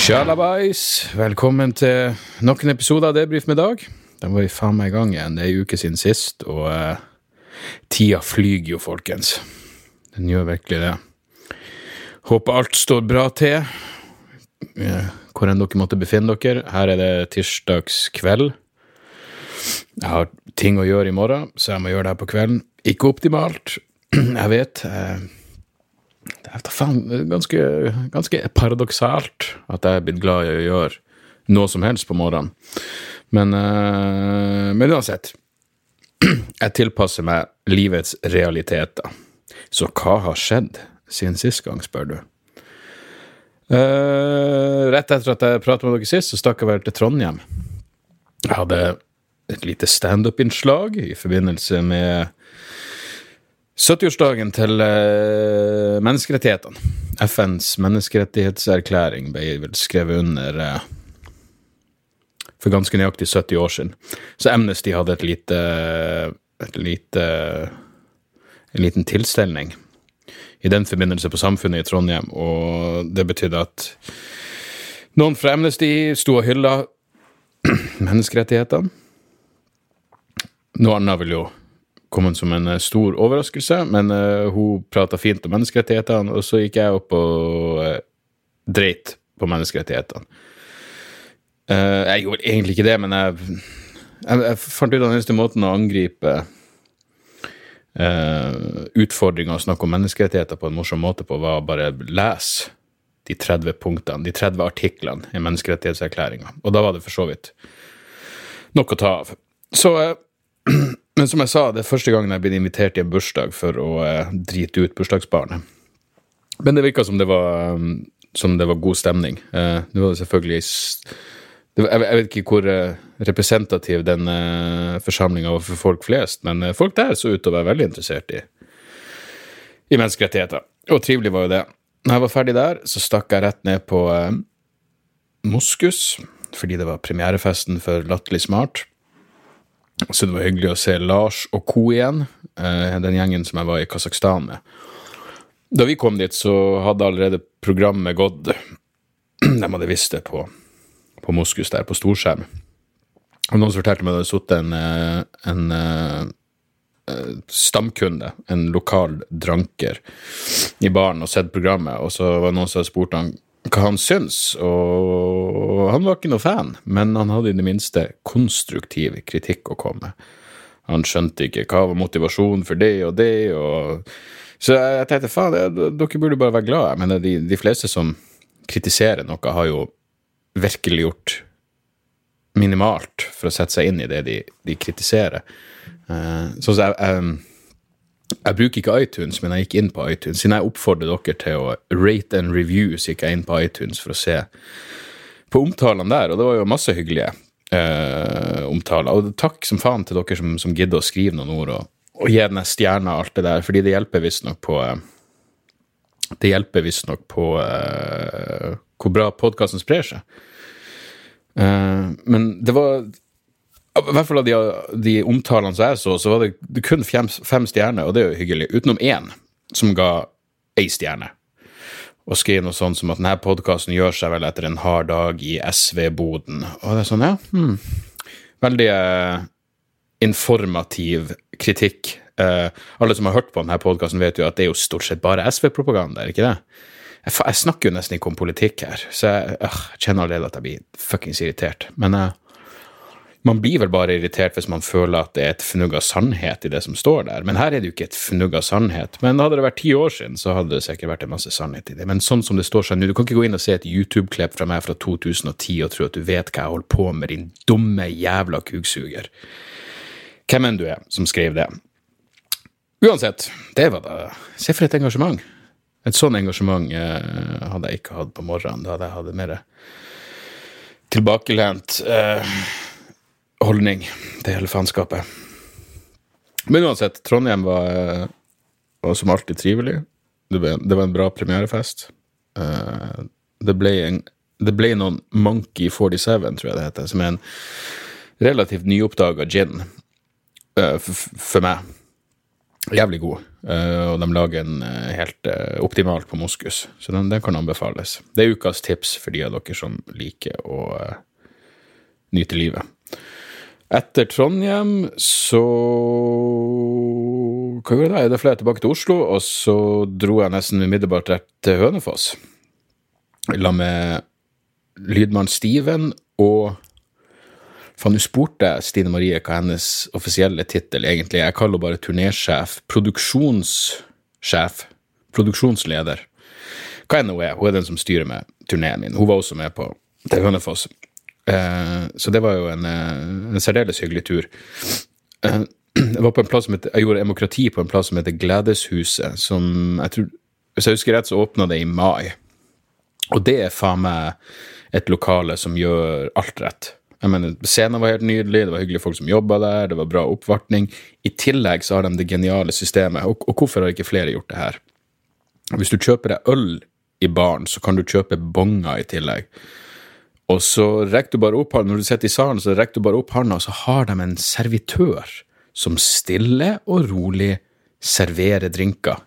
Sjalabais, velkommen til nok en episode av Debrif med Dag. Den var vi faen meg i gang igjen. Det er en uke siden sist, og eh, tida flyger jo, folkens. Den gjør virkelig det. Håper alt står bra til, eh, hvor enn dere måtte befinne dere. Her er det tirsdags kveld. Jeg har ting å gjøre i morgen, så jeg må gjøre det her på kvelden. Ikke optimalt, jeg vet. Da faen ganske, ganske paradoksalt at jeg er blitt glad i å gjøre noe som helst på morgenen. Men, eh, men uansett. Jeg tilpasser meg livets realiteter. Så hva har skjedd siden sist gang, spør du? Uh, rett etter at jeg pratet med dere sist, så stakk jeg vel til Trondheim. Jeg hadde et lite standup-innslag i forbindelse med 70-årsdagen til uh, menneskerettighetene. FNs menneskerettighetserklæring ble vel skrevet under uh, for ganske nøyaktig 70 år siden. Så Amnesty hadde et lite, et lite en liten tilstelning i den forbindelse på Samfunnet i Trondheim, og det betydde at noen fra Amnesty sto og hylla menneskerettighetene. Noe annet vil jo komme som en eh, stor overraskelse, men eh, hun prata fint om menneskerettighetene, og så gikk jeg opp og uh, dreit på menneskerettighetene. Eh, jeg gjorde egentlig ikke det, men jeg, jeg, jeg fant ut den eneste måten å angripe uh, utfordringa å snakke om menneskerettigheter på en morsom måte på, var bare lese de 30 punktene, de 30 artiklene i menneskerettighetserklæringa. Og da var det for så vidt nok å ta av. Så uh, men som jeg sa, det er første gangen jeg ble invitert i en bursdag for å eh, drite ut bursdagsbarnet. Men det virka som, um, som det var god stemning. Eh, det var selvfølgelig det var, jeg, vet ikke hvor eh, representativ den eh, forsamlinga var for folk flest, men folk der så ut til å være veldig interessert i, i menneskerettigheter. Og trivelig var jo det. Når jeg var ferdig der, så stakk jeg rett ned på Moskus, fordi det var premierefesten for Latterlig smart. Så det var hyggelig å se Lars og co. igjen, eh, den gjengen som jeg var i Kasakhstan med. Da vi kom dit, så hadde allerede programmet gått. De hadde visst det på, på Moskus der, på storskjerm. Og noen som fortalte meg at det hadde sittet en, en, en eh, eh, stamkunde, en lokal dranker, i baren og sett programmet, og så var det noen som hadde spurt han hva han syns, og han var ikke noe fan, men han hadde i det minste konstruktiv kritikk å komme med. Han skjønte ikke hva var motivasjonen for det og det, og Så jeg tenkte faen, dere burde bare være glade. Men de, de fleste som kritiserer noe, har jo virkelig gjort minimalt for å sette seg inn i det de, de kritiserer. Uh, som jeg, jeg, jeg bruker ikke iTunes, men jeg gikk inn på iTunes. Siden jeg oppfordrer dere til å rate and review, så gikk jeg inn på iTunes for å se på omtalene der, og det var jo masse hyggelige eh, omtaler. Og takk som faen til dere som, som gidder å skrive noen ord og, og gi den stjerna og alt det der, fordi det hjelper visstnok på eh, Det hjelper visstnok på eh, hvor bra podkasten sprer seg. Eh, men det var i hvert fall av de, de omtalene som jeg så, så var det, kun fem, fem stjerner, og det er jo hyggelig. Utenom én som ga ei stjerne. Og skrev noe sånt som at denne podkasten gjør seg vel etter en hard dag i SV-boden. Og det er sånn, ja. Hmm. Veldig eh, informativ kritikk. Eh, alle som har hørt på denne podkasten, vet jo at det er jo stort sett bare SV-propaganda, er det ikke det? Jeg, jeg snakker jo nesten ikke om politikk her, så jeg, øh, kjenner allerede at jeg blir fuckings irritert. Men eh, man blir vel bare irritert hvis man føler at det er et fnugg av sannhet i det som står der. Men her er det jo ikke et fnugg av sannhet. Men hadde det vært ti år siden, så hadde det sikkert vært en masse sannhet i det. Men sånn som det står seg nå, du kan ikke gå inn og se et YouTube-klipp fra meg fra 2010 og tro at du vet hva jeg holder på med, din dumme jævla kuksuger. Hvem enn du er som skrev det. Uansett, det var da Se for et engasjement. Et sånn engasjement eh, hadde jeg ikke hatt på morgenen. Da hadde jeg hatt mer tilbakelent eh, holdning til hele faenskapet. Men uansett, Trondheim var, eh, var som alltid trivelig. Det, ble, det, var en bra premierefest. Uh, det, ble en, det ble noen Monkey 47, tror jeg det heter, som er en relativt nyoppdaga gin uh, for meg. Jævlig god, og de lager en helt optimalt på moskus, så den, den, kan anbefales. Det er ukas tips for de av dere som liker å nyte livet. Etter Trondheim så Hva gjorde jeg da? Jeg fløy jeg tilbake til Oslo, og så dro jeg nesten umiddelbart rett til Hønefoss. La med lydmann Steven og Faen, nå spurte jeg Stine Marie hva hennes offisielle tittel egentlig er. Jeg kaller henne bare turnésjef. Produksjonssjef. Produksjonsleder. Hva enn hun er. Hun er den som styrer med turneen min. Hun var også med på til Hønefoss. Eh, så det var jo en, eh, en særdeles hyggelig tur. Eh, jeg, heter, jeg gjorde demokrati på en plass som heter Gledeshuset. som jeg tror, Hvis jeg husker rett, så åpna det i mai. Og det er faen meg et lokale som gjør alt rett. Jeg mener, Scenen var helt nydelig, det var hyggelige folk som jobba der, det var bra oppvartning. I tillegg så har de det geniale systemet, og, og hvorfor har ikke flere gjort det her? Hvis du kjøper deg øl i baren, så kan du kjøpe bonger i tillegg. Og så rekker du bare opp hånda, når du sitter i salen, så rekker du bare opp hånda, og så har de en servitør som stille og rolig serverer drinker.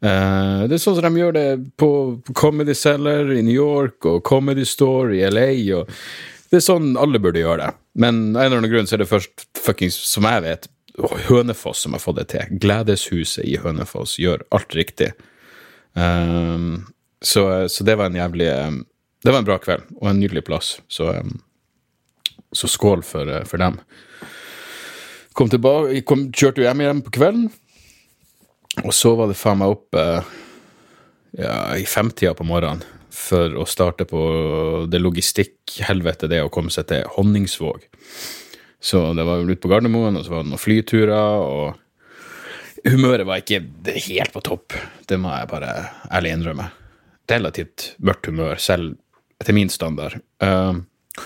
Uh, det er sånn som de gjør det på Comedy Cellar i New York og Comedy Store i LA. Og det er sånn alle burde gjøre det. Men av en eller annen grunn så er det først fuckings, som jeg vet, Hønefoss som har fått det til. Gledeshuset i Hønefoss gjør alt riktig. Um, så, så, det var en jævlig um, det var en bra kveld og en nydelig plass, så, så skål for, eh, for, dem. Kom tilbake, kom, kjørte hjem igjen på kvelden, og så var det faen meg opp eh, ja, i femtida på morgenen for å starte på det logistikkhelvetet det å komme seg til Honningsvåg. Så det var ute på Gardermoen, og så var det noen flyturer, og humøret var ikke helt på topp. Det må jeg bare ærlig innrømme. Relativt mørkt humør, selv etter min standard. Uh,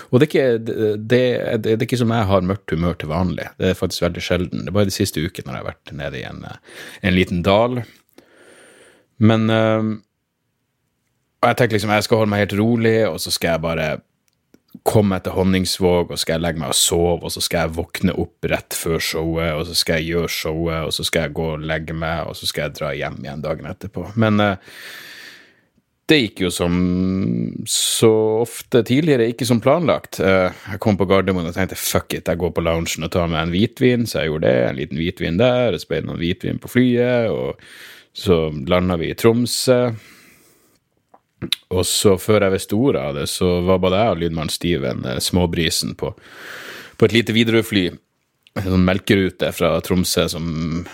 og det er, ikke, det, det, det er, ikke, som jeg har mørkt humør til vanlig. Det er faktisk veldig sjelden. Det er bare de siste ukene når jeg har vært nede i en, en liten dal. Men uh, jeg tenker liksom jeg skal holde meg helt rolig, og så skal jeg bare komme etter Honningsvåg, og skal jeg legge meg og sove, og så skal jeg våkne opp rett før showet, og så skal jeg gjøre showet, og så skal jeg gå og legge meg, og så skal jeg dra hjem igjen dagen etterpå. Men uh, det gikk jo som så ofte tidligere, ikke som planlagt. Eh, jeg kom på Gardermoen og tenkte fuck it, jeg går på loungen og tar med en hvitvin, så jeg gjorde det. En liten hvitvin der, og så ble det noen hvitvin på flyet, og så landa vi i Tromsø. Og så, før jeg visste ordet av det, så var både jeg og lydmann Steven eh, småbrisen på, på et lite Widerøe-fly. En sånn melkerute fra Tromsø som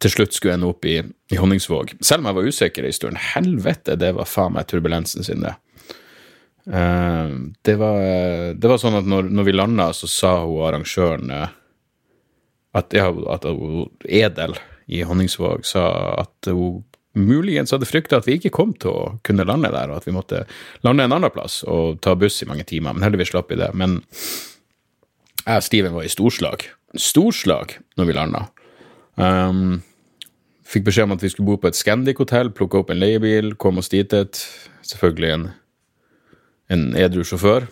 til slutt skulle ende opp i, i Honningsvåg. Selv om jeg var usikker en stund. Helvete, det var faen meg turbulensen sin, det. Uh, det, var, det, var, sånn at når, når vi landa, så sa hun arrangøren uh, at, ja, at hun, Edel i Honningsvåg sa at hun muligens hadde frykta at vi ikke kom til å kunne lande der, og at vi måtte lande en annen plass og ta buss i mange timer. Men heldigvis slapp vi det. Men jeg og Steven var i storslag. Storslag når vi landa. Um, Fikk beskjed om at vi skulle bo på et Scandic-hotell, plukke opp en leiebil, komme oss dit. Et, selvfølgelig en, en edru sjåfør.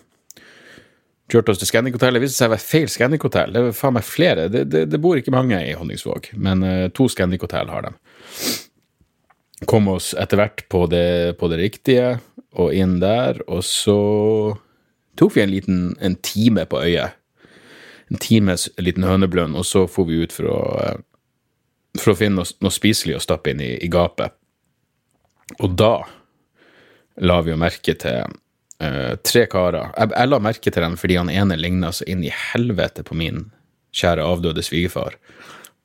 Kjørte oss til Scandic-hotellet. Det viste seg å være feil Scandic-hotell. Det er faen meg flere. Det, det, det, bor ikke mange i Honningsvåg, men uh, to Scandic-hotell har de. Kom oss etter hvert på det, på det, riktige, og inn der, og så tok vi en liten en time på øyet. En times liten høneblønn, og så for vi ut for å uh, for å finne noe, noe spiselig å stappe inn i, i, gapet. Og da la vi jo merke til uh, tre karer. Jeg, jeg la merke til dem fordi han ene ligna så inn i helvete på min kjære avdøde svigerfar.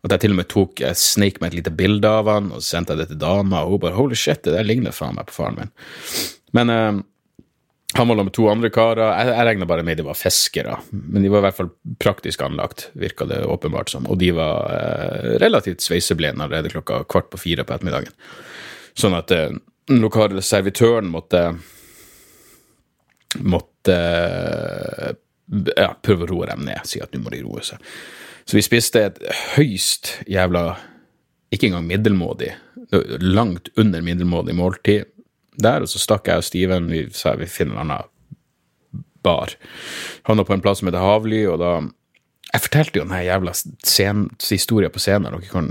At jeg til og med tok, jeg sneik meg et lite bilde av han og sendte det til dama, og hun bare 'holy shit, det der ligner faen meg på faren min'. Men eh, han var med to andre karer. Jeg, jeg regna bare med de var fiskere, men de var i hvert fall praktisk anlagt, virka det åpenbart som. Og de var eh, relativt sveiseblinde allerede klokka kvart på fire på ettermiddagen. Sånn at eh, lokale servitøren måtte måtte eh, ja, prøve å roe dem ned, si at nå må de roe seg. Så vi spiste et høyst jævla Ikke engang middelmådig, langt under middelmådig måltid der, og så stakk jeg og Steven Vi sa vi finner en annen bar. Havna på en plass som heter Havly, og da Jeg fortalte jo denne jævla scen, historien på scenen. Dere kan,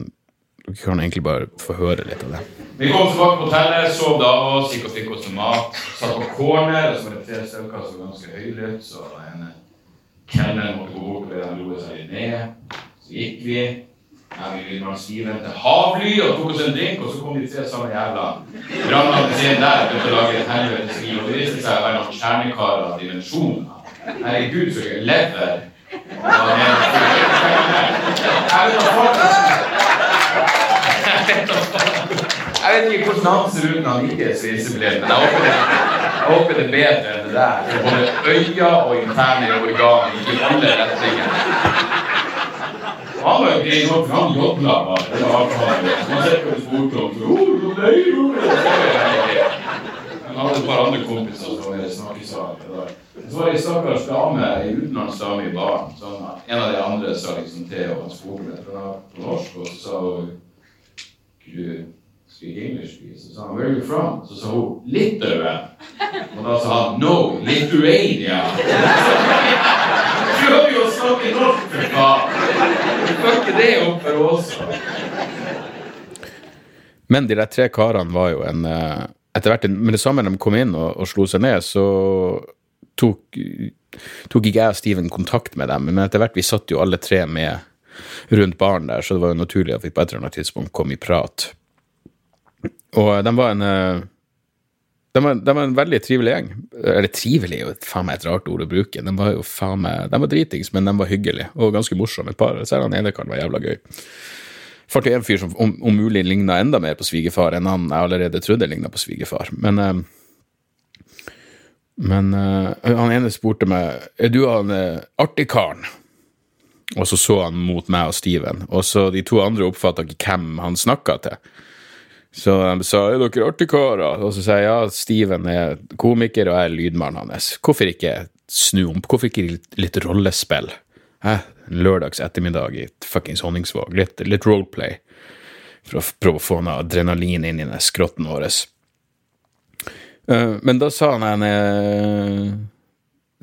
dere kan egentlig bare få høre litt av det. Vi kom tilbake på hotellet, sov da og gikk og fikk oss mat. Satt på corner, og så var det tre stykker som var ganske høylytte, så en kelner måtte gå bort og roet seg litt ned. Så gikk vi. Ja, vi ville si til Havly og tok oss en drink, og så kom de tre samme jævla brannene inn der begynte å lage et helvetes liv. Og det viste seg å være noen kjernekarer av dimensjoner. Herregud, så gøy. Lever. Jeg vet ikke hvordan han ser ut når han ikke er sveiseblind, men jeg håper, det, er bedre enn det der. For både øya og interne organer gikk i alle retninger. Han var grei nok, for han jodla bare. Var han på en sportom, så Han hadde et par andre kompiser som var i snakkesalen. Så var det ei stakkars dame, ei utenlandsdame i baren. Sånn en av de andre sa liksom til, og han spurte meg på norsk, og så sa hun speak English, please. Så sa han, where are you from? Så sa hun, Litauen. Og da sa han, no, Lithuania. Prøv jo å snakke norsk, for faen! ikke det opp for oss. Men de der tre karene var jo en eh, Etter hvert, med det samme de kom inn og, og slo seg ned, så tok, tok ikke jeg og Steven kontakt med dem. Men etter hvert, vi satt jo alle tre med rundt baren der, så det var jo naturlig at vi på et eller annet tidspunkt kom i prat. Og de var en eh, de var, de var, en veldig trivelig gjeng. Eller trivelig er jo faen meg et rart ord å bruke. De var jo faen meg, de var dritings, men de var hyggelige og ganske morsomme. Et par, Selv han ene karen var jævla gøy. Fant en fyr som om, om mulig ligna enda mer på svigerfar enn han jeg allerede trodde ligna på svigerfar. Men, uh, men uh, han ene spurte meg er du han uh, artig karen. Og så så han mot meg og Steven, og så de to andre oppfatta ikke hvem han snakka til. Så de sa er dere artige karer? Og så sa jeg ja, Steven er komiker, og jeg er lydmannen hans. Hvorfor ikke snu om? Hvorfor ikke litt, litt rollespill? Hæ? Lørdags ettermiddag i fuckings Honningsvåg. Litt, litt roleplay. For å prøve å få noe adrenalin inn i den skrotten vår. Uh, men da sa han en uh,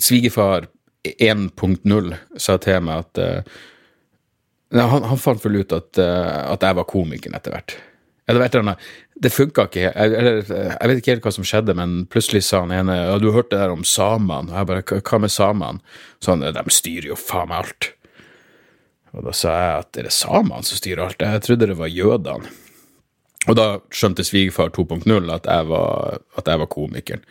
Svigerfar 1.0 sa til meg at uh, han, han, fant vel ut at, at jeg var komikeren etter hvert. Eller vet du, det funka ikke. Jeg, jeg, jeg, vet ikke helt hva som skjedde, men plutselig sa han ene ja, du har hørt det der om samene. Og jeg bare hva med samene? Sånn, de styrer jo faen meg alt. Og da sa jeg at er det samene som styrer alt? Jeg trodde det var jødene. Og da skjønte svigerfar 2.0 at, jeg var, at jeg var komikeren.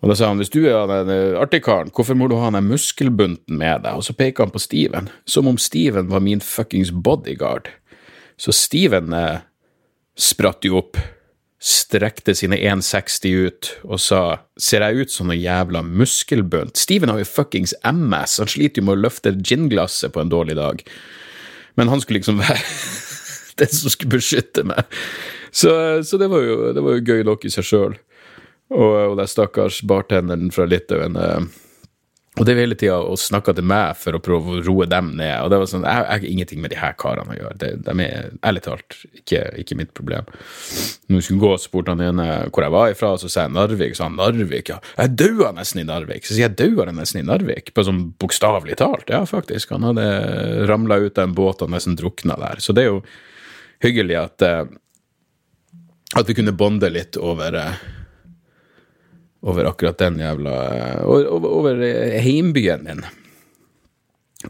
Og da sa han hvis du er den artige karen, hvorfor må du ha den muskelbunten med deg? Og så peker han på Steven, som om Steven var min fuckings bodyguard. Så Steven eh, spratt jo opp, strekte sine 1,60 ut og sa ser jeg ut som noe jævla muskelbunt? Steven har jo fuckings MS, han sliter jo med å løfte ginglasset på en dårlig dag. Men han skulle liksom være den som skulle beskytte meg. Så, så det, var jo, det, var jo, gøy nok i seg sjøl. Og, og den stakkars bartenderen fra Litauen eh, og det var hele tida å snakke til meg for å prøve å roe dem ned. Og det var sånn, Jeg har ingenting med de her karene å gjøre. De, de er ærlig talt ikke, ikke, mitt problem. Når vi skulle gå, så spurte han ene hvor jeg var ifra, og så sa jeg Narvik. Så sa han Narvik, ja. Jeg daua nesten i Narvik. Så sier jeg daua nesten i Narvik. På sånn bokstavelig talt. Ja, faktisk. Han hadde ramla ut av en båt og nesten drukna der. Så det er jo hyggelig at, eh, at vi kunne bonde litt over eh, over akkurat den jævla Over, over heimbyen min.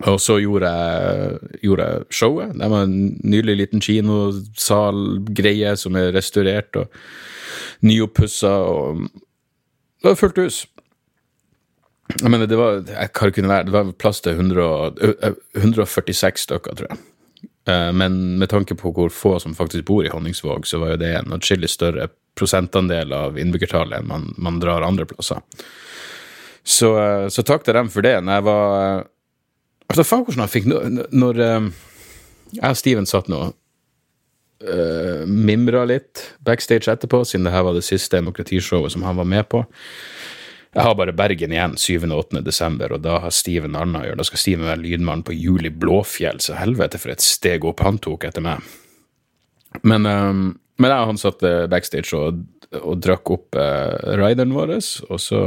Og så gjorde jeg, gjorde jeg showet. Det var en nylig liten kinosalgreie som er restaurert og nyoppussa. Og det var fullt hus. Jeg mener, det var, jeg, kan kunne være, det var plass til 100, og- ø- ø- 146 stykker, tror jeg. Eh, Men med tanke på hvor få som faktisk bor i Honningsvåg, så var jo det en atskillig større prosentandel av innbyggertallet enn man, man drar andre plasser. Så, eh, så takk til dem for det. Når jeg var Altså, faen hvordan jeg fikk Når, Når eh, jeg og Steven satt nå uh, mimra litt backstage etterpå, siden det her var det siste demokratishowet som han var med på. Jeg har bare Bergen igjen 7. og 8. desember, og da har Steven Arna gjør. Da skal Steven være lydmann på Juli Blåfjell, så helvete for et steg opp han tok etter meg. Men, um, men jeg og han satt eh, backstage og, og drakk opp uh, rideren vår, og så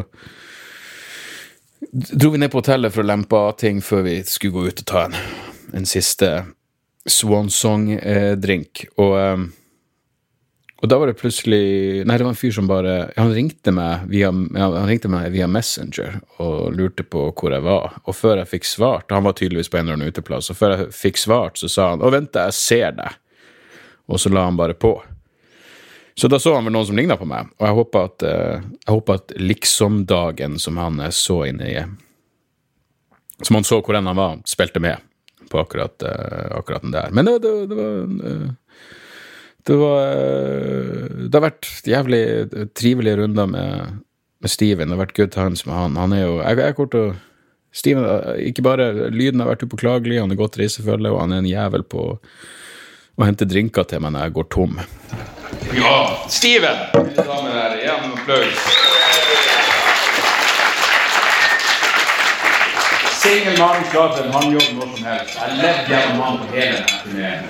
dro vi ned på hotellet for å lempe av ting før vi skulle gå ut og ta en, en siste Swansong-drink. og, um, og da var det plutselig Nei, det var en fyr som bare Han ringte meg via, han ringte meg via Messenger og lurte på hvor jeg var. Og før jeg fikk svart Han var tydeligvis på en eller annen uteplass, og før jeg fikk svart, så sa han 'Å, vent, jeg ser deg'. Og så la han bare på. Så da så han vel noen som ligna på meg, og jeg håper at, eh, jeg håper at liksom-dagen som han så inne i Som han så hvor enn han var, spilte med på akkurat, eh, akkurat den der. Men det, det, det var eh, det var eh, Det har vært jævlig trivelige runder med, med Steven. Det har vært good times med han. Han er jo Jeg, jeg kort og, Steven, eh, ikke bare lyden har vært upåklagelig, han er godt reisefølge, og han er en jævel på å hente drinker til meg når jeg går tom. Ja, Steven! Mine damer og herrer, igjen en applaus. Singel mann klar til en håndjobb når som helst. Jeg har levd gjennom han på hele denne turneen.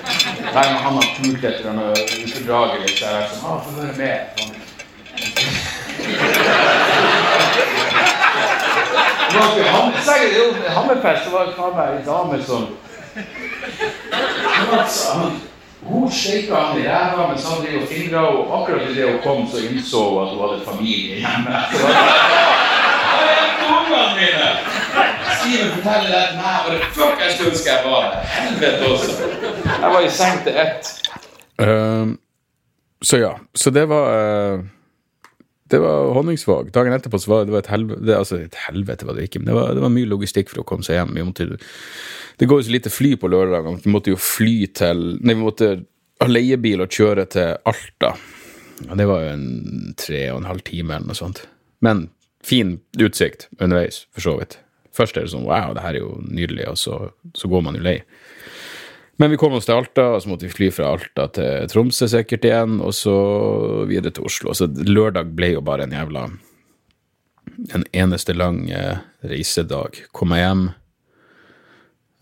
Hver gang han har pult etter en ufordragelig, så har jeg vært sånn Å, få høre mer. Sånn. Det var Hammerfest, det faen meg ei dame som Hun shaka han i ræva mens han drev og fingra, og akkurat idet hun kom, så innså hun at hun hadde familie hjemme. Så det, er ungene mine? Steven forteller det meg, og det fuck jeg skulle ønske jeg var her. Helvete også. Jeg var i seng til ett. så ja. Så det var uh, Det var Honningsvåg. Dagen etterpå så var det, et helvete det, Altså, et helvete var det ikke, men det var, det var mye logistikk for å komme seg hjem. Måtte, det går jo så lite fly på lørdagene. Vi måtte jo fly til Nei, vi måtte ha leiebil og kjøre til Alta. Og det var jo en tre og en halv time eller noe sånt. Men fin utsikt underveis, for så vidt. Først er det sånn wow, det her er jo nydelig, og så, så går man jo lei. Men vi kom oss til Alta, og så måtte vi fly fra Alta til Tromsø sikkert igjen, og så videre til Oslo. Så lørdag ble jo bare en jævla En eneste lang eh, reisedag. Kom meg hjem,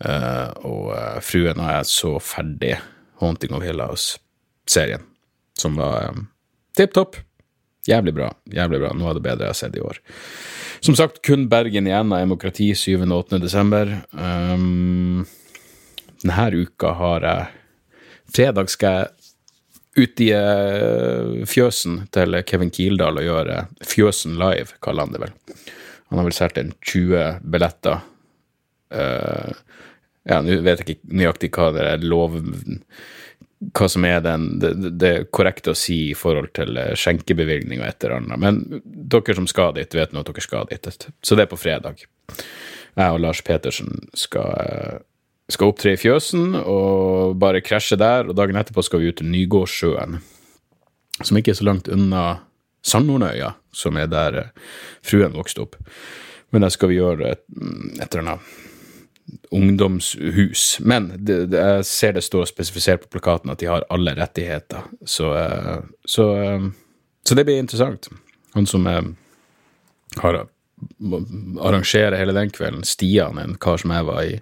eh, og eh, fruen og jeg så ferdig Haunting of Hill House-serien, som var eh, tipp topp. Jævlig bra. jævlig bra. Noe av det bedre jeg har sett i år. Som sagt, kun Bergen igjen av Demokrati 7. og 8. desember. Um, denne uka har jeg Fredag skal jeg ut i eh, fjøsen til Kevin Kildahl og gjøre Fjøsen live, kaller han det vel. Han har vel solgt en 20 billetter. Uh, ja, nå vet jeg ikke nøyaktig hva det er lov hva som er den, det, det korrekte å si i forhold til eh, skjenkebevilgning og et eller annet. Men dere som skal dit, vet nå at dere skal dit. Så det er på fredag. Jeg og Lars Petersen skal, eh, skal opptre i fjøsen og bare krasje der. Og dagen etterpå skal vi ut til Nygårdsjøen, som ikke er så langt unna Sandhornøya, som er der eh, fruen vokste opp. Men der skal vi gjøre et, et eller annet ungdomshus. Men det, det, jeg ser det står spesifisert på plakaten at de har alle rettigheter. Så, eh, så, eh, så det blir interessant. Han som eh, har arrangerer hele den kvelden, Stian, en kar som jeg var i,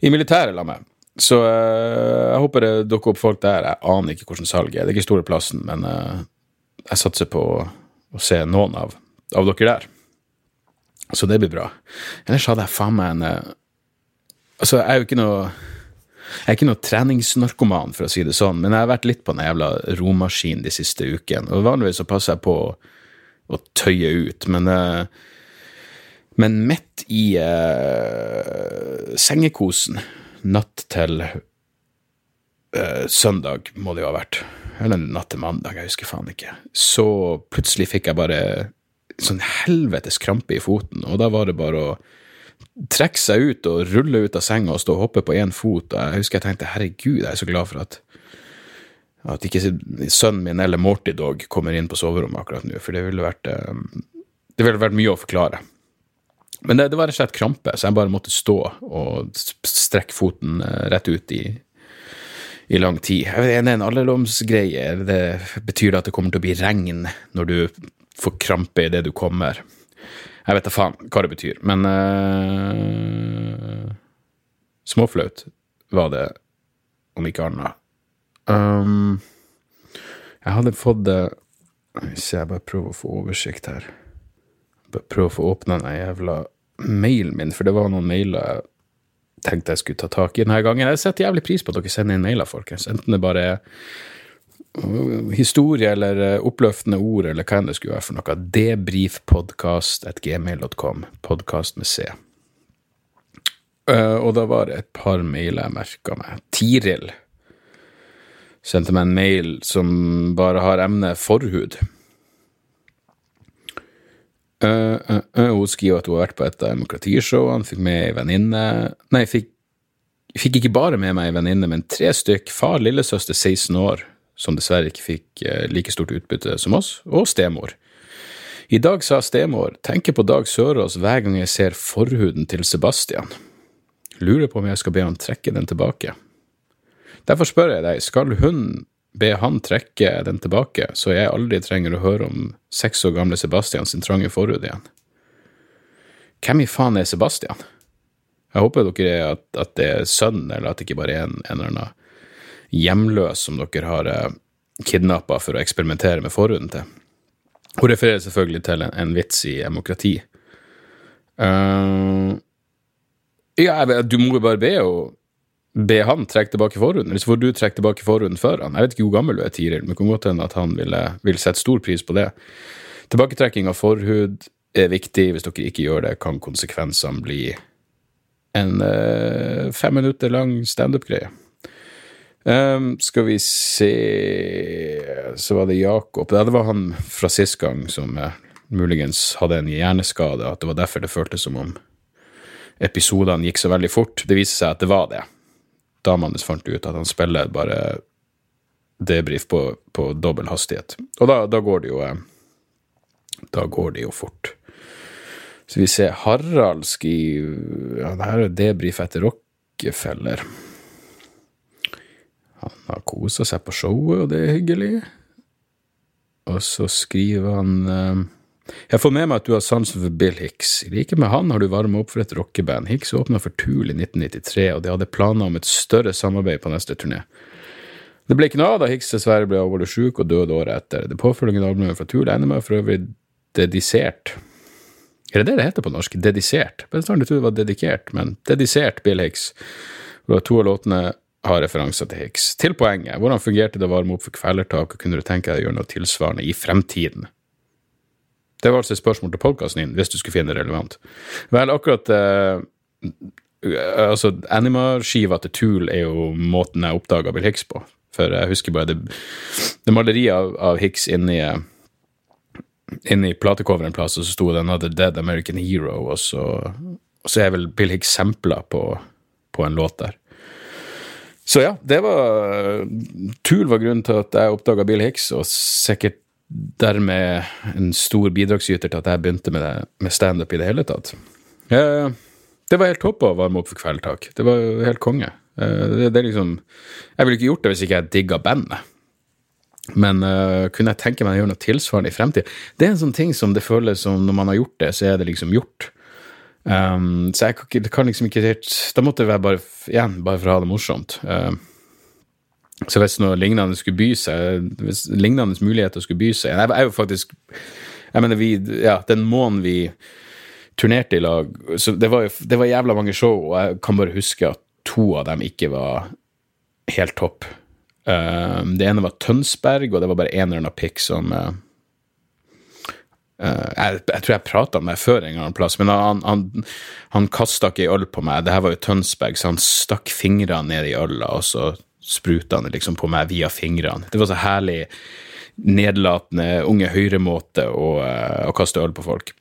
i militæret la med. Så jeg håper det dukker opp folk der. Jeg aner ikke hvordan salget er. Det er ikke store plassen, men jeg satser på å se noen av, av dere der. Så det blir bra. Ellers hadde jeg faen meg en Altså, jeg er jo ikke noe jeg er ikke noe treningsnarkoman, for å si det sånn, men jeg har vært litt på den jævla romaskin de siste ukene. Og vanligvis så passer jeg på å, å tøye ut, men uh, Men midt i uh, sengekosen natt til uh, søndag, må det jo ha vært, eller natt til mandag, jeg husker faen ikke, så plutselig fikk jeg bare sånn helvetes krampe i foten, og da var det bare å trekke seg ut og rulle ut av senga og stå og hoppe på én fot. Jeg husker jeg tenkte herregud, jeg er så glad for at at ikke sønnen min eller Morty Dog kommer inn på soverommet akkurat nå, for det ville vært, det ville vært mye å forklare. Men det, det var rett og slett krampe, så jeg bare måtte stå og strekke foten rett ut i, i lang tid. Jeg vet, det er en alderdomsgreie. Det betyr at det kommer til å bli regn når du får krampe idet du kommer. Jeg vet da faen hva det betyr, men uh, Småflaut var det, om ikke annet. Um, jeg hadde fått det Hvis jeg bare prøver å få oversikt her Bare prøver å få åpna den jævla mailen min, for det var noen mailer jeg tenkte jeg skulle ta tak i denne gangen. Jeg setter jævlig pris på at dere sender inn mailer, folkens. Enten det bare er historie eller eh, oppløftende ord eller hva enn det skulle være for noe. Debrifpodkast.gmail.com. Podkast med C. Uh, og da var det et par mailer jeg merka meg. Tiril sendte meg en mail som bare har emnet forhud. Uh, hun skriver at hun har vært på et av demokratishowene, fikk med ei venninne Nei, fikk, fikk ikke bare med meg ei venninne, men tre stykk. Far, lillesøster, 16 år som dessverre ikke fikk eh, like stort utbytte som oss, og stemor. I dag sa stemor tenker på Dag Sørås hver gang jeg ser forhuden til Sebastian. Lurer på om jeg skal be han trekke den tilbake. Derfor spør jeg deg, skal hun be han trekke den tilbake, så jeg aldri trenger å høre om seks år gamle Sebastian sin trange forhud igjen? Hvem i faen er Sebastian? Jeg håper dere er at, at det er sønnen, eller at det ikke bare er en, en eller annen hjemløs som dere har eh, kidnappa for å eksperimentere med forhuden til. Hun refererer selvfølgelig til en, en vits i demokrati. Uh, ja, du må jo bare be, og, be han trekke tilbake forhuden, så får du trekke tilbake forhuden før han. Jeg vet ikke hvor gammel du er, Tiril, men det kan godt hende at han vil, vil sette stor pris på det. Tilbaketrekking av forhud er viktig. Hvis dere ikke gjør det, kan konsekvensene bli en uh, fem minutter lang standup-greie. Um, skal vi se Så var det Jakob. Det var han fra sist gang som uh, muligens hadde en hjerneskade. At det var derfor det føltes som om episodene gikk så veldig fort. Det viste seg at det var det. Damene fant ut at han spiller bare debrief på, på dobbel hastighet. Og da, da, går det jo uh, Da går det jo fort. Så vi ser Harald skriver Ja, det her er debrief etter Rockefeller. Han har kosa seg på showet, og det er hyggelig. Og så skriver han uh, Jeg får med meg at du har sansen for Bill Hicks. Like med han har du varma opp for et rockeband. Hicks åpna for Tool i 1993, og de hadde planer om et større samarbeid på neste turné. Det ble ikke noe av da Hicks dessverre ble alvorlig sjuk og døde året etter. Det påfølgende albumet fra Tool ender med for øvrig dedisert. Er det det det heter på norsk? Dedisert? Jeg trodde det var dedikert, men dedisert Bill Hicks. Det var to av låtene har referanser til Hicks. Til poenget, hvordan fungerte det å varme opp for kvelertak, og kunne du tenke deg å gjøre noe tilsvarende i fremtiden? Det var altså et spørsmål til podkasten din, hvis du skulle finne det relevant. Vel, akkurat eh, Altså, Anima-skiva til Tool er jo måten jeg oppdaga Bill Hicks på. For jeg husker bare det, det maleriet av, av Hicks inni inni platecoveren en plass, og så sto det 'Another Dead American Hero', og så, og så er vel Bill Hicks sampla på, på en låt der. Så ja, det var Tool var grunnen til at jeg oppdaga Bill Hicks, og sikkert dermed en stor bidragsyter til at jeg begynte med, det, med standup i det hele tatt. Eh, det var helt topp å varme opp for Kveldtak. Det var helt konge. Eh, det, det, liksom Jeg ville ikke gjort det hvis ikke jeg digga bandet. Men uh, kunne jeg tenke meg å gjøre noe tilsvarende i fremtiden? Det er en sånn ting som det føles som når man har gjort det, så er det liksom gjort. Um, så jeg kan, kan, liksom ikke helt Da måtte jeg bare igjen, bare for å ha det morsomt. Um, så hvis noe lignende skulle by seg, hvis lignende muligheter skulle by seg Jeg er jo faktisk Jeg mener, vi Ja, den måneden vi turnerte i lag så det var, det var jævla mange show, og jeg kan bare huske at to av dem ikke var helt topp. Um, det ene var Tønsberg, og det var bare en eller annen pikk som Uh, jeg, jeg, tror jeg prata med før en gang en plass, men han, han, han kasta ikke øl på meg. Det her var jo Tønsberg, så han stakk fingrene ned i øla, og så spruta han liksom på meg via fingrene. Det var så herlig nedlatende unge høyremåte å, uh, å kaste øl på folk.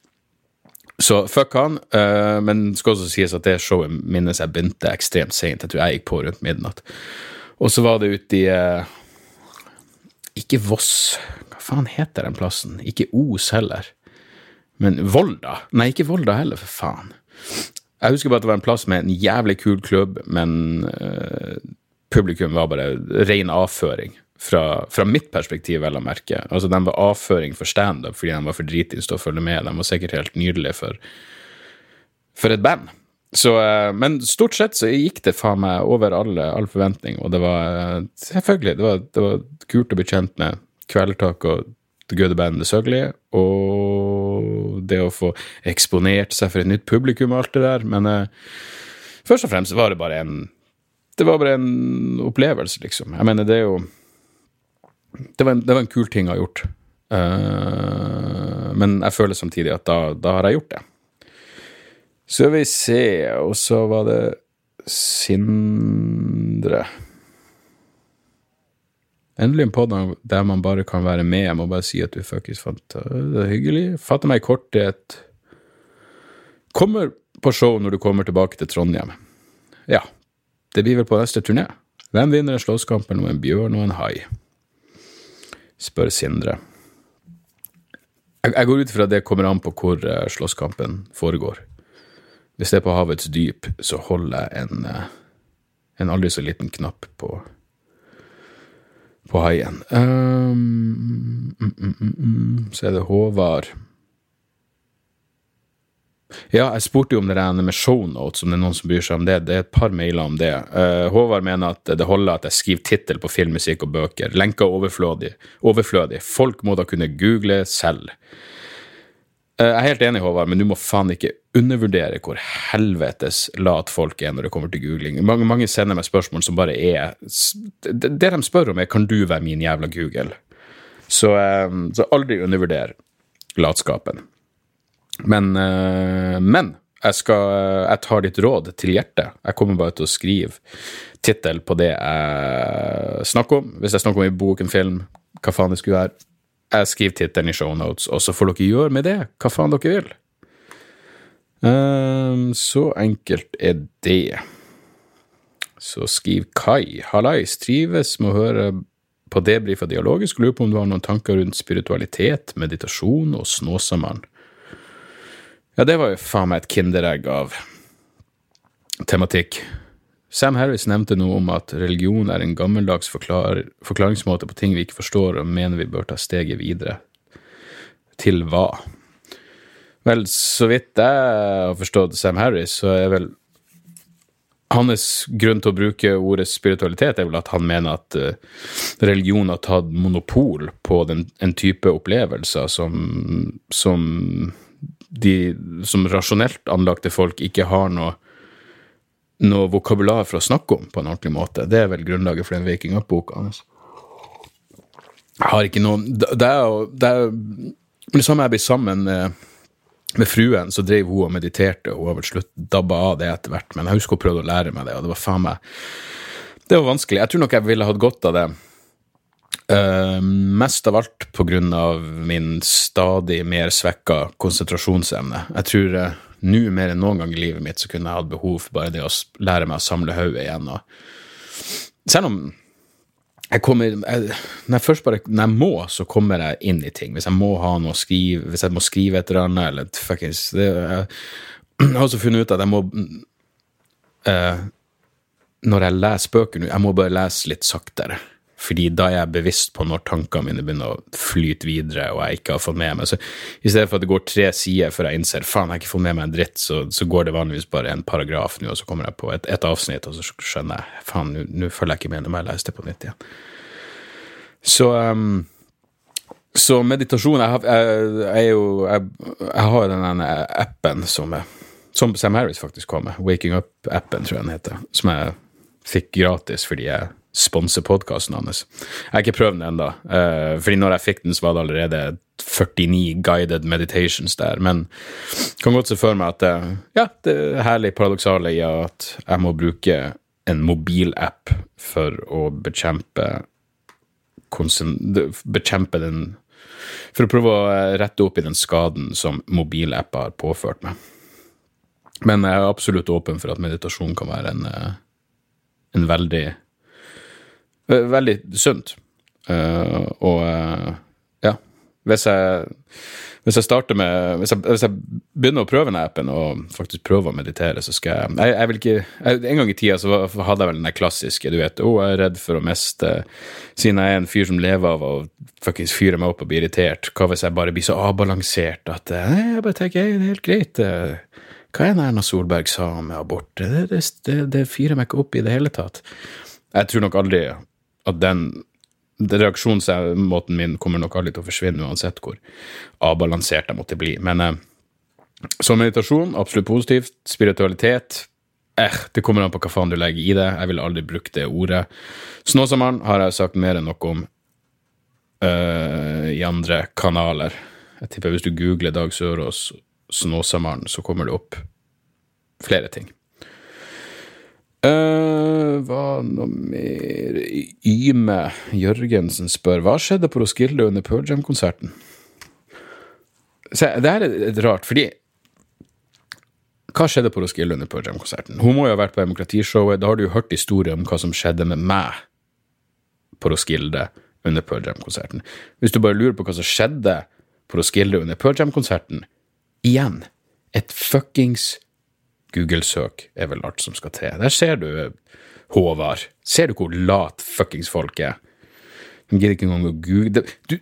Så fuck han, uh, men det skal også sies at det showet minnes jeg begynte ekstremt seint. Jeg tror jeg gikk på rundt midnatt. Og så var det ute i Ikke Voss, hva faen heter den plassen? Ikke Os heller. Men Volda? Nei, ikke Volda heller, for faen. Jeg husker bare at det var en plass med en jævlig kul klubb, men uh, publikum var bare ren avføring. Fra, fra, mitt perspektiv, vel å merke. Altså, De var avføring for standup fordi de var for dritings til å følge med. De var sikkert helt nydelige for, for et band. Så, uh, men stort sett så gikk det faen meg over alle, all forventning, og det var uh, selvfølgelig det var, det var kult å bli kjent med Kvelertak og The Good Band The Søgli, og det å få eksponert seg for et nytt publikum og alt det der. Men eh, først og fremst var det bare en Det var bare en opplevelse, liksom. Jeg mener, det er jo Det var en, det var en kul ting jeg har gjort. Uh, men jeg føler samtidig at da, da har jeg gjort det. Så vi se, og så var det Sindre Endelig en podkast der man bare kan være med. Jeg må bare si at du fuckings fant det er hyggelig. Fatter meg i korthet. Kommer på show når du kommer tilbake til Trondheim. Ja, det blir vel på neste turné. Hvem vinner en slåsskamp mellom en bjørn og en hai? Spør Sindre. Jeg, går ut fra at det kommer an på hvor uh, slåsskampen foregår. Hvis det er på havets dyp, så holder jeg en, uh, en aldri så liten knapp på på haien. Um, mm, mm, mm, så er det Håvard. Ja, jeg spurte jo om det der med shownotes, om det er noen som bryr seg om det. Det er et par mailer om det. Uh, Håvard mener at det holder at jeg skriver tittel på film, musikk og bøker. Lenker overflødig. overflødig. Folk må da kunne google selv. Uh, jeg er helt enig, Håvard, men du må faen ikke undervurdere hvor helvetes lat folk er når det kommer til googling. Mange, mange sender meg spørsmål som bare er Det, det de spør om, er kan du være min jævla Google? Så, um, så aldri undervurder latskapen. Men, uh, men jeg, skal, jeg tar ditt råd til hjertet. Jeg kommer bare til å skrive tittel på det jeg snakker om. Hvis jeg snakker om en bok, en film, hva faen det skulle være. Jeg skriver tittelen i shownotes, og så får dere gjøre med det hva faen dere vil. Um, så enkelt er det. Så skriv Kai. Hallais, trives med å høre på debrif av dialogisk. Lurer på om du har noen tanker rundt spiritualitet, meditasjon og Snåsamannen. Ja, det var jo faen meg et kinderegg av tematikk. Sam Harris nevnte noe om at religion er en gammeldags forklar forklaringsmåte på ting vi ikke forstår, og mener vi bør ta steget videre. Til hva? Vel, så vidt jeg har forstått Sam Harris, så er vel hans grunn til å bruke ordet spiritualitet er vel at han mener at uh, religion har tatt monopol på den, en type opplevelser som, som de som rasjonelt anlagte folk ikke har noe, noe vokabular for å snakke om på en ordentlig måte. Det er vel grunnlaget for den Waking Up-boka hans. Jeg har ikke noe Det er jo det, er, det samme jeg blir sammen med med fruen så drev hun og mediterte, og hun har vel slutt dabba av det etter hvert, men jeg husker hun prøvde å lære meg det, og det var faen meg Det var vanskelig. Jeg tror nok jeg ville hatt godt av det. Uh, mest av alt på grunn av min stadig mer svekka konsentrasjonsevne. Jeg tror uh, nå mer enn noen gang i livet mitt så kunne jeg hatt behov for bare det å lære meg å samle hodet igjen. Og selv om jeg kommer, jeg, når jeg først bare når jeg må, så kommer jeg inn i ting. Hvis jeg må ha noe å skrive, hvis jeg må skrive et eller annet, eller fuckings det, jeg, jeg, har også funnet ut at jeg må uh, Når jeg leser bøker nå, jeg må bare lese litt saktere. Fordi da er jeg bevisst på når tankene mine begynner å flyte videre, og jeg ikke har fått med meg Så i stedet for at det går tre sider før jeg innser faen, jeg har ikke fått med meg en dritt, så, så går det vanligvis bare en paragraf nå, og så kommer jeg på et, et avsnitt, og så skjønner jeg faen, nå følger jeg ikke med, nå må jeg lese det på nytt igjen. Så um, så meditasjon Jeg, har, jeg, jeg, jo, jeg, har den appen som, som Sam Harris faktisk kom med, Waking Up-appen, tror jeg den heter, som jeg fikk gratis fordi jeg sponse podkasten hans. Jeg har ikke prøvd den ennå, uh, fordi når jeg fikk den, så var det allerede 49 guided meditations der. Men jeg kan godt se for meg at uh, ja, det er herlig paradoksale i at jeg må bruke en mobilapp for å bekjempe bekjempe den For å prøve å eh, rette opp i den skaden som mobilapper har påført meg. Men jeg er absolutt åpen for at meditasjon kan være en, eh, en veldig Veldig sunt. Og ja, hvis jeg hvis jeg starter med hvis jeg, hvis jeg, begynner å prøve denne appen og faktisk prøver å meditere, så skal jeg Jeg, jeg vil ikke jeg, En gang i tida så hadde jeg vel den der klassiske, du vet, å, oh, jeg er redd for å miste Siden jeg er en fyr som lever av å fuckings fyre meg opp og bli irritert, hva hvis jeg bare blir så avbalansert at nei, jeg bare tenker det er helt greit. Hva er det Erna Solberg sa om abort? Det, det, det, det fyrer meg ikke opp i det hele tatt. Jeg tror nok aldri at den reaksjonsmåten min kommer nok aldri til å forsvinne, uansett hvor avbalansert jeg måtte bli. Men eh, så meditasjon, absolutt positivt. Spiritualitet, eh, det kommer an på hva faen du legger i det. Jeg ville aldri brukt det ordet. Snåsamannen har jeg sagt mer enn noe om uh, i andre kanaler. Jeg tipper hvis du googler Dag Sørås Snåsamannen, så kommer det opp flere ting. Uh, hva noe mer Yme Jørgensen spør hva skjedde på Roskilde under Pearl Jam-konserten. Det her er rart, fordi Hva skjedde på Roskilde under Pearl Jam-konserten? Hun må jo ha vært på Demokratishowet. Da har du jo hørt historier om hva som skjedde med meg på Roskilde under Pearl Jam-konserten. Hvis du bare lurer på hva som skjedde på Roskilde under Pearl Jam-konserten Igjen, et fuckings Google-søk er vel alt som skal til. Der ser du Håvard. Ser du hvor lat fuckings folk er? De gidder ikke engang å google du,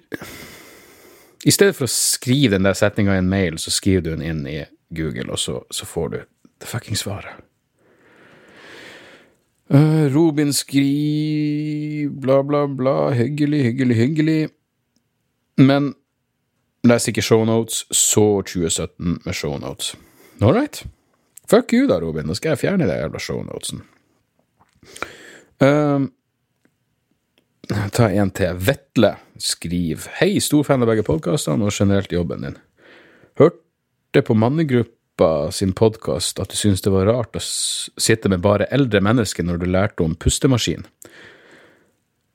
I stedet for å skrive den der setninga i en mail, så skriver du den inn i Google, og så, så får du det fuckings svaret. Uh, Robin skriver bla, bla, bla, hyggelig, hyggelig, hyggelig. Men les ikke shownotes, så 2017 med shownotes. All right. Fuck you, da, Robin. Nå skal jeg fjerne de jævla shownotesen. Um, ta en til. Vetle skriver Hei, stor fan av begge podkastene og generelt jobben din. Hørte på Mannegruppa sin podkast at du syntes det var rart å sitte med bare eldre mennesker når du lærte om pustemaskin.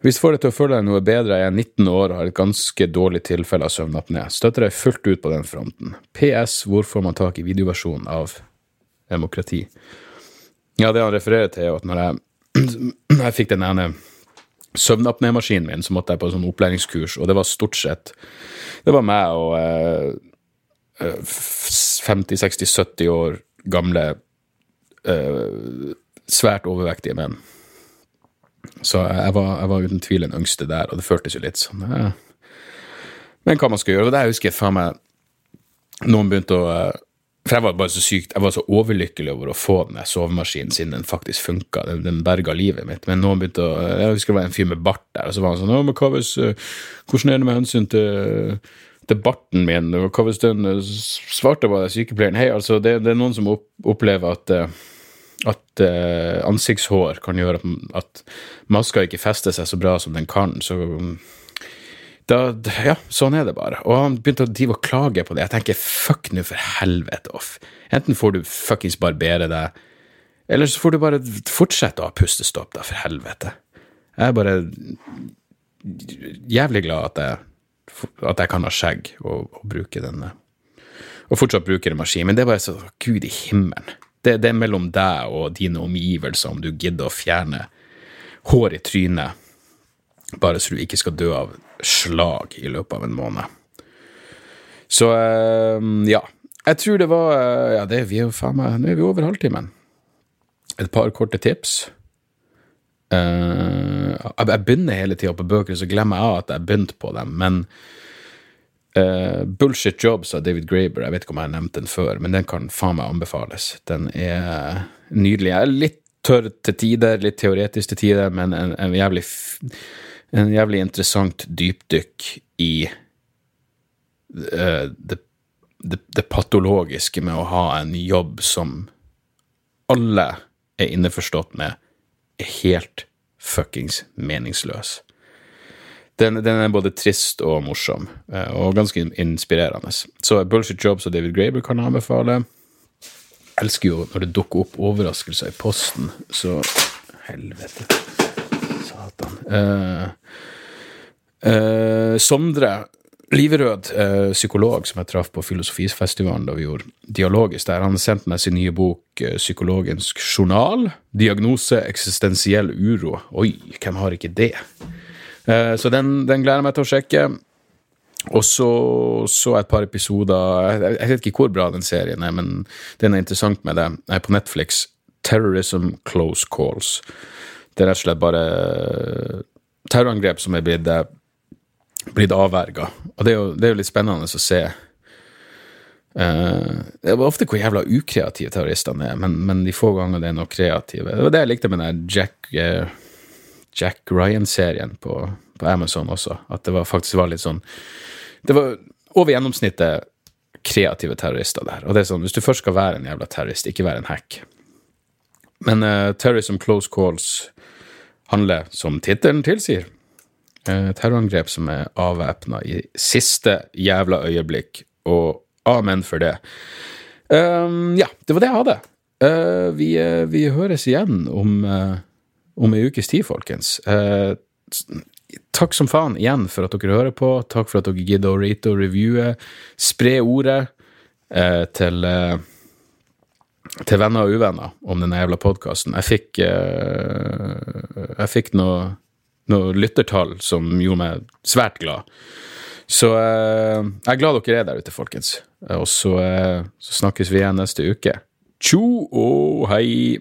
Hvis du får deg til å føle deg noe bedre, jeg er 19 år og har et ganske dårlig tilfelle av søvnapné. Støtter deg fullt ut på den fronten. PS. Hvor får man tak i videoversjonen av demokrati. Ja, det han refererer til, er at når jeg, jeg fikk den ene søvnapnémaskinen min, så måtte jeg på en sånn opplæringskurs, og det var stort sett Det var meg og eh, 50-60-70 år gamle, eh, svært overvektige menn. Så jeg var, jeg var, uten tvil den yngste der, og det føltes jo litt sånn eh. Men hva man skal gjøre. Og jeg husker faen meg Noen begynte å eh, for jeg var bare så sykt, jeg var så overlykkelig over å få den sovemaskinen siden den faktisk funka. Den, den berga livet mitt. Men noen begynte å Jeg husker det var en fyr med bart der, og så var han sånn Å, men hva hvis eh, Hvordan er det med hensyn til, til barten min? Og hva hvis den eh, svarte var det sykepleieren Hei, altså, det, det, er noen som opplever at eh, at ansiktshår kan gjøre at, at maska ikke fester seg så bra som den kan. Så da, ja, sånn er det bare. Og han begynte å drive og klage på det. Jeg tenker fuck nå for helvete off. Enten får du fuckings barbere deg, eller så får du bare fortsette å ha pustestopp, da, for helvete. Jeg er bare jævlig glad at jeg, at jeg kan ha skjegg og, og bruke denne. Og fortsatt bruke en maskin. Men det er bare så Gud i himmelen. Det, det er mellom deg og dine omgivelser om du gidder å fjerne hår i trynet bare så du ikke skal dø av slag i løpet av en måned. Så ehm, ja. Jeg tror det var Ja, det, vi er jo faen meg Nå er vi over halvtimen. Et par korte tips. Uh, jeg begynner hele tida på bøker, så glemmer jeg at jeg begynte på dem. Men uh, Bullshit Jobs av David Graber, jeg vet ikke om jeg har nevnt den før, men den kan faen meg anbefales. Den er nydelig. Jeg er litt tørr til tider, litt teoretisk til tider, men en, en jævlig en jævlig interessant dypdykk i uh, det, det, det, patologiske med å ha en jobb som alle er innforstått med er helt fuckings meningsløs. Den, den, er både trist og morsom, uh, og ganske inspirerende. Så Bullshit Jobs og David Graber kan jeg anbefale. Jeg elsker jo når det dukker opp overraskelser i posten, så Helvete. Satan. Sondre Liverød, psykolog som jeg traff på Filosofifestivalen da vi gjorde Dialogisk der, han sendte meg sin nye bok Psykologens journal. Diagnose eksistensiell uro. Oi, hvem har ikke det? Så den, den gleder jeg meg til å sjekke. Og så så et par episoder jeg, jeg vet ikke hvor bra den serien er, men den er interessant med det. Jeg er på Netflix. Terrorism Close Calls. Det er rett og slett bare terrorangrep som er blitt eh, blitt avverga. Og det er, jo, det er jo litt spennende å se. Uh, det er ofte hvor jævla ukreative terroristene er, men, men, de få ganger det er noe kreative Det var det jeg likte med den Jack, uh, Jack Ryan-serien på, på, Amazon også. At det var, faktisk var litt sånn Det var over gjennomsnittet kreative terrorister der. Og det er sånn, hvis du først skal være en jævla terrorist, ikke være en hack. Men uh, Terrorism Close Calls handler, som tittelen tilsier, uh, terrorangrep som er avvæpna i siste jævla øyeblikk, og amen for det. Um, ja, det var det jeg hadde. Uh, vi, uh, vi, høres igjen om, uh, om ei ukes tid, folkens. takk som faen igjen for at dere hører på. Takk for at dere gidder å rate og reviewe. Spre ordet til til venner og uvenner om denne jævla podkasten. Jeg fikk Jeg fikk noe noe lyttertall som gjorde meg svært glad. Så eh, jeg er glad dere er der ute, folkens. Og så, eh, så snakkes vi igjen neste uke. Tjo og hei!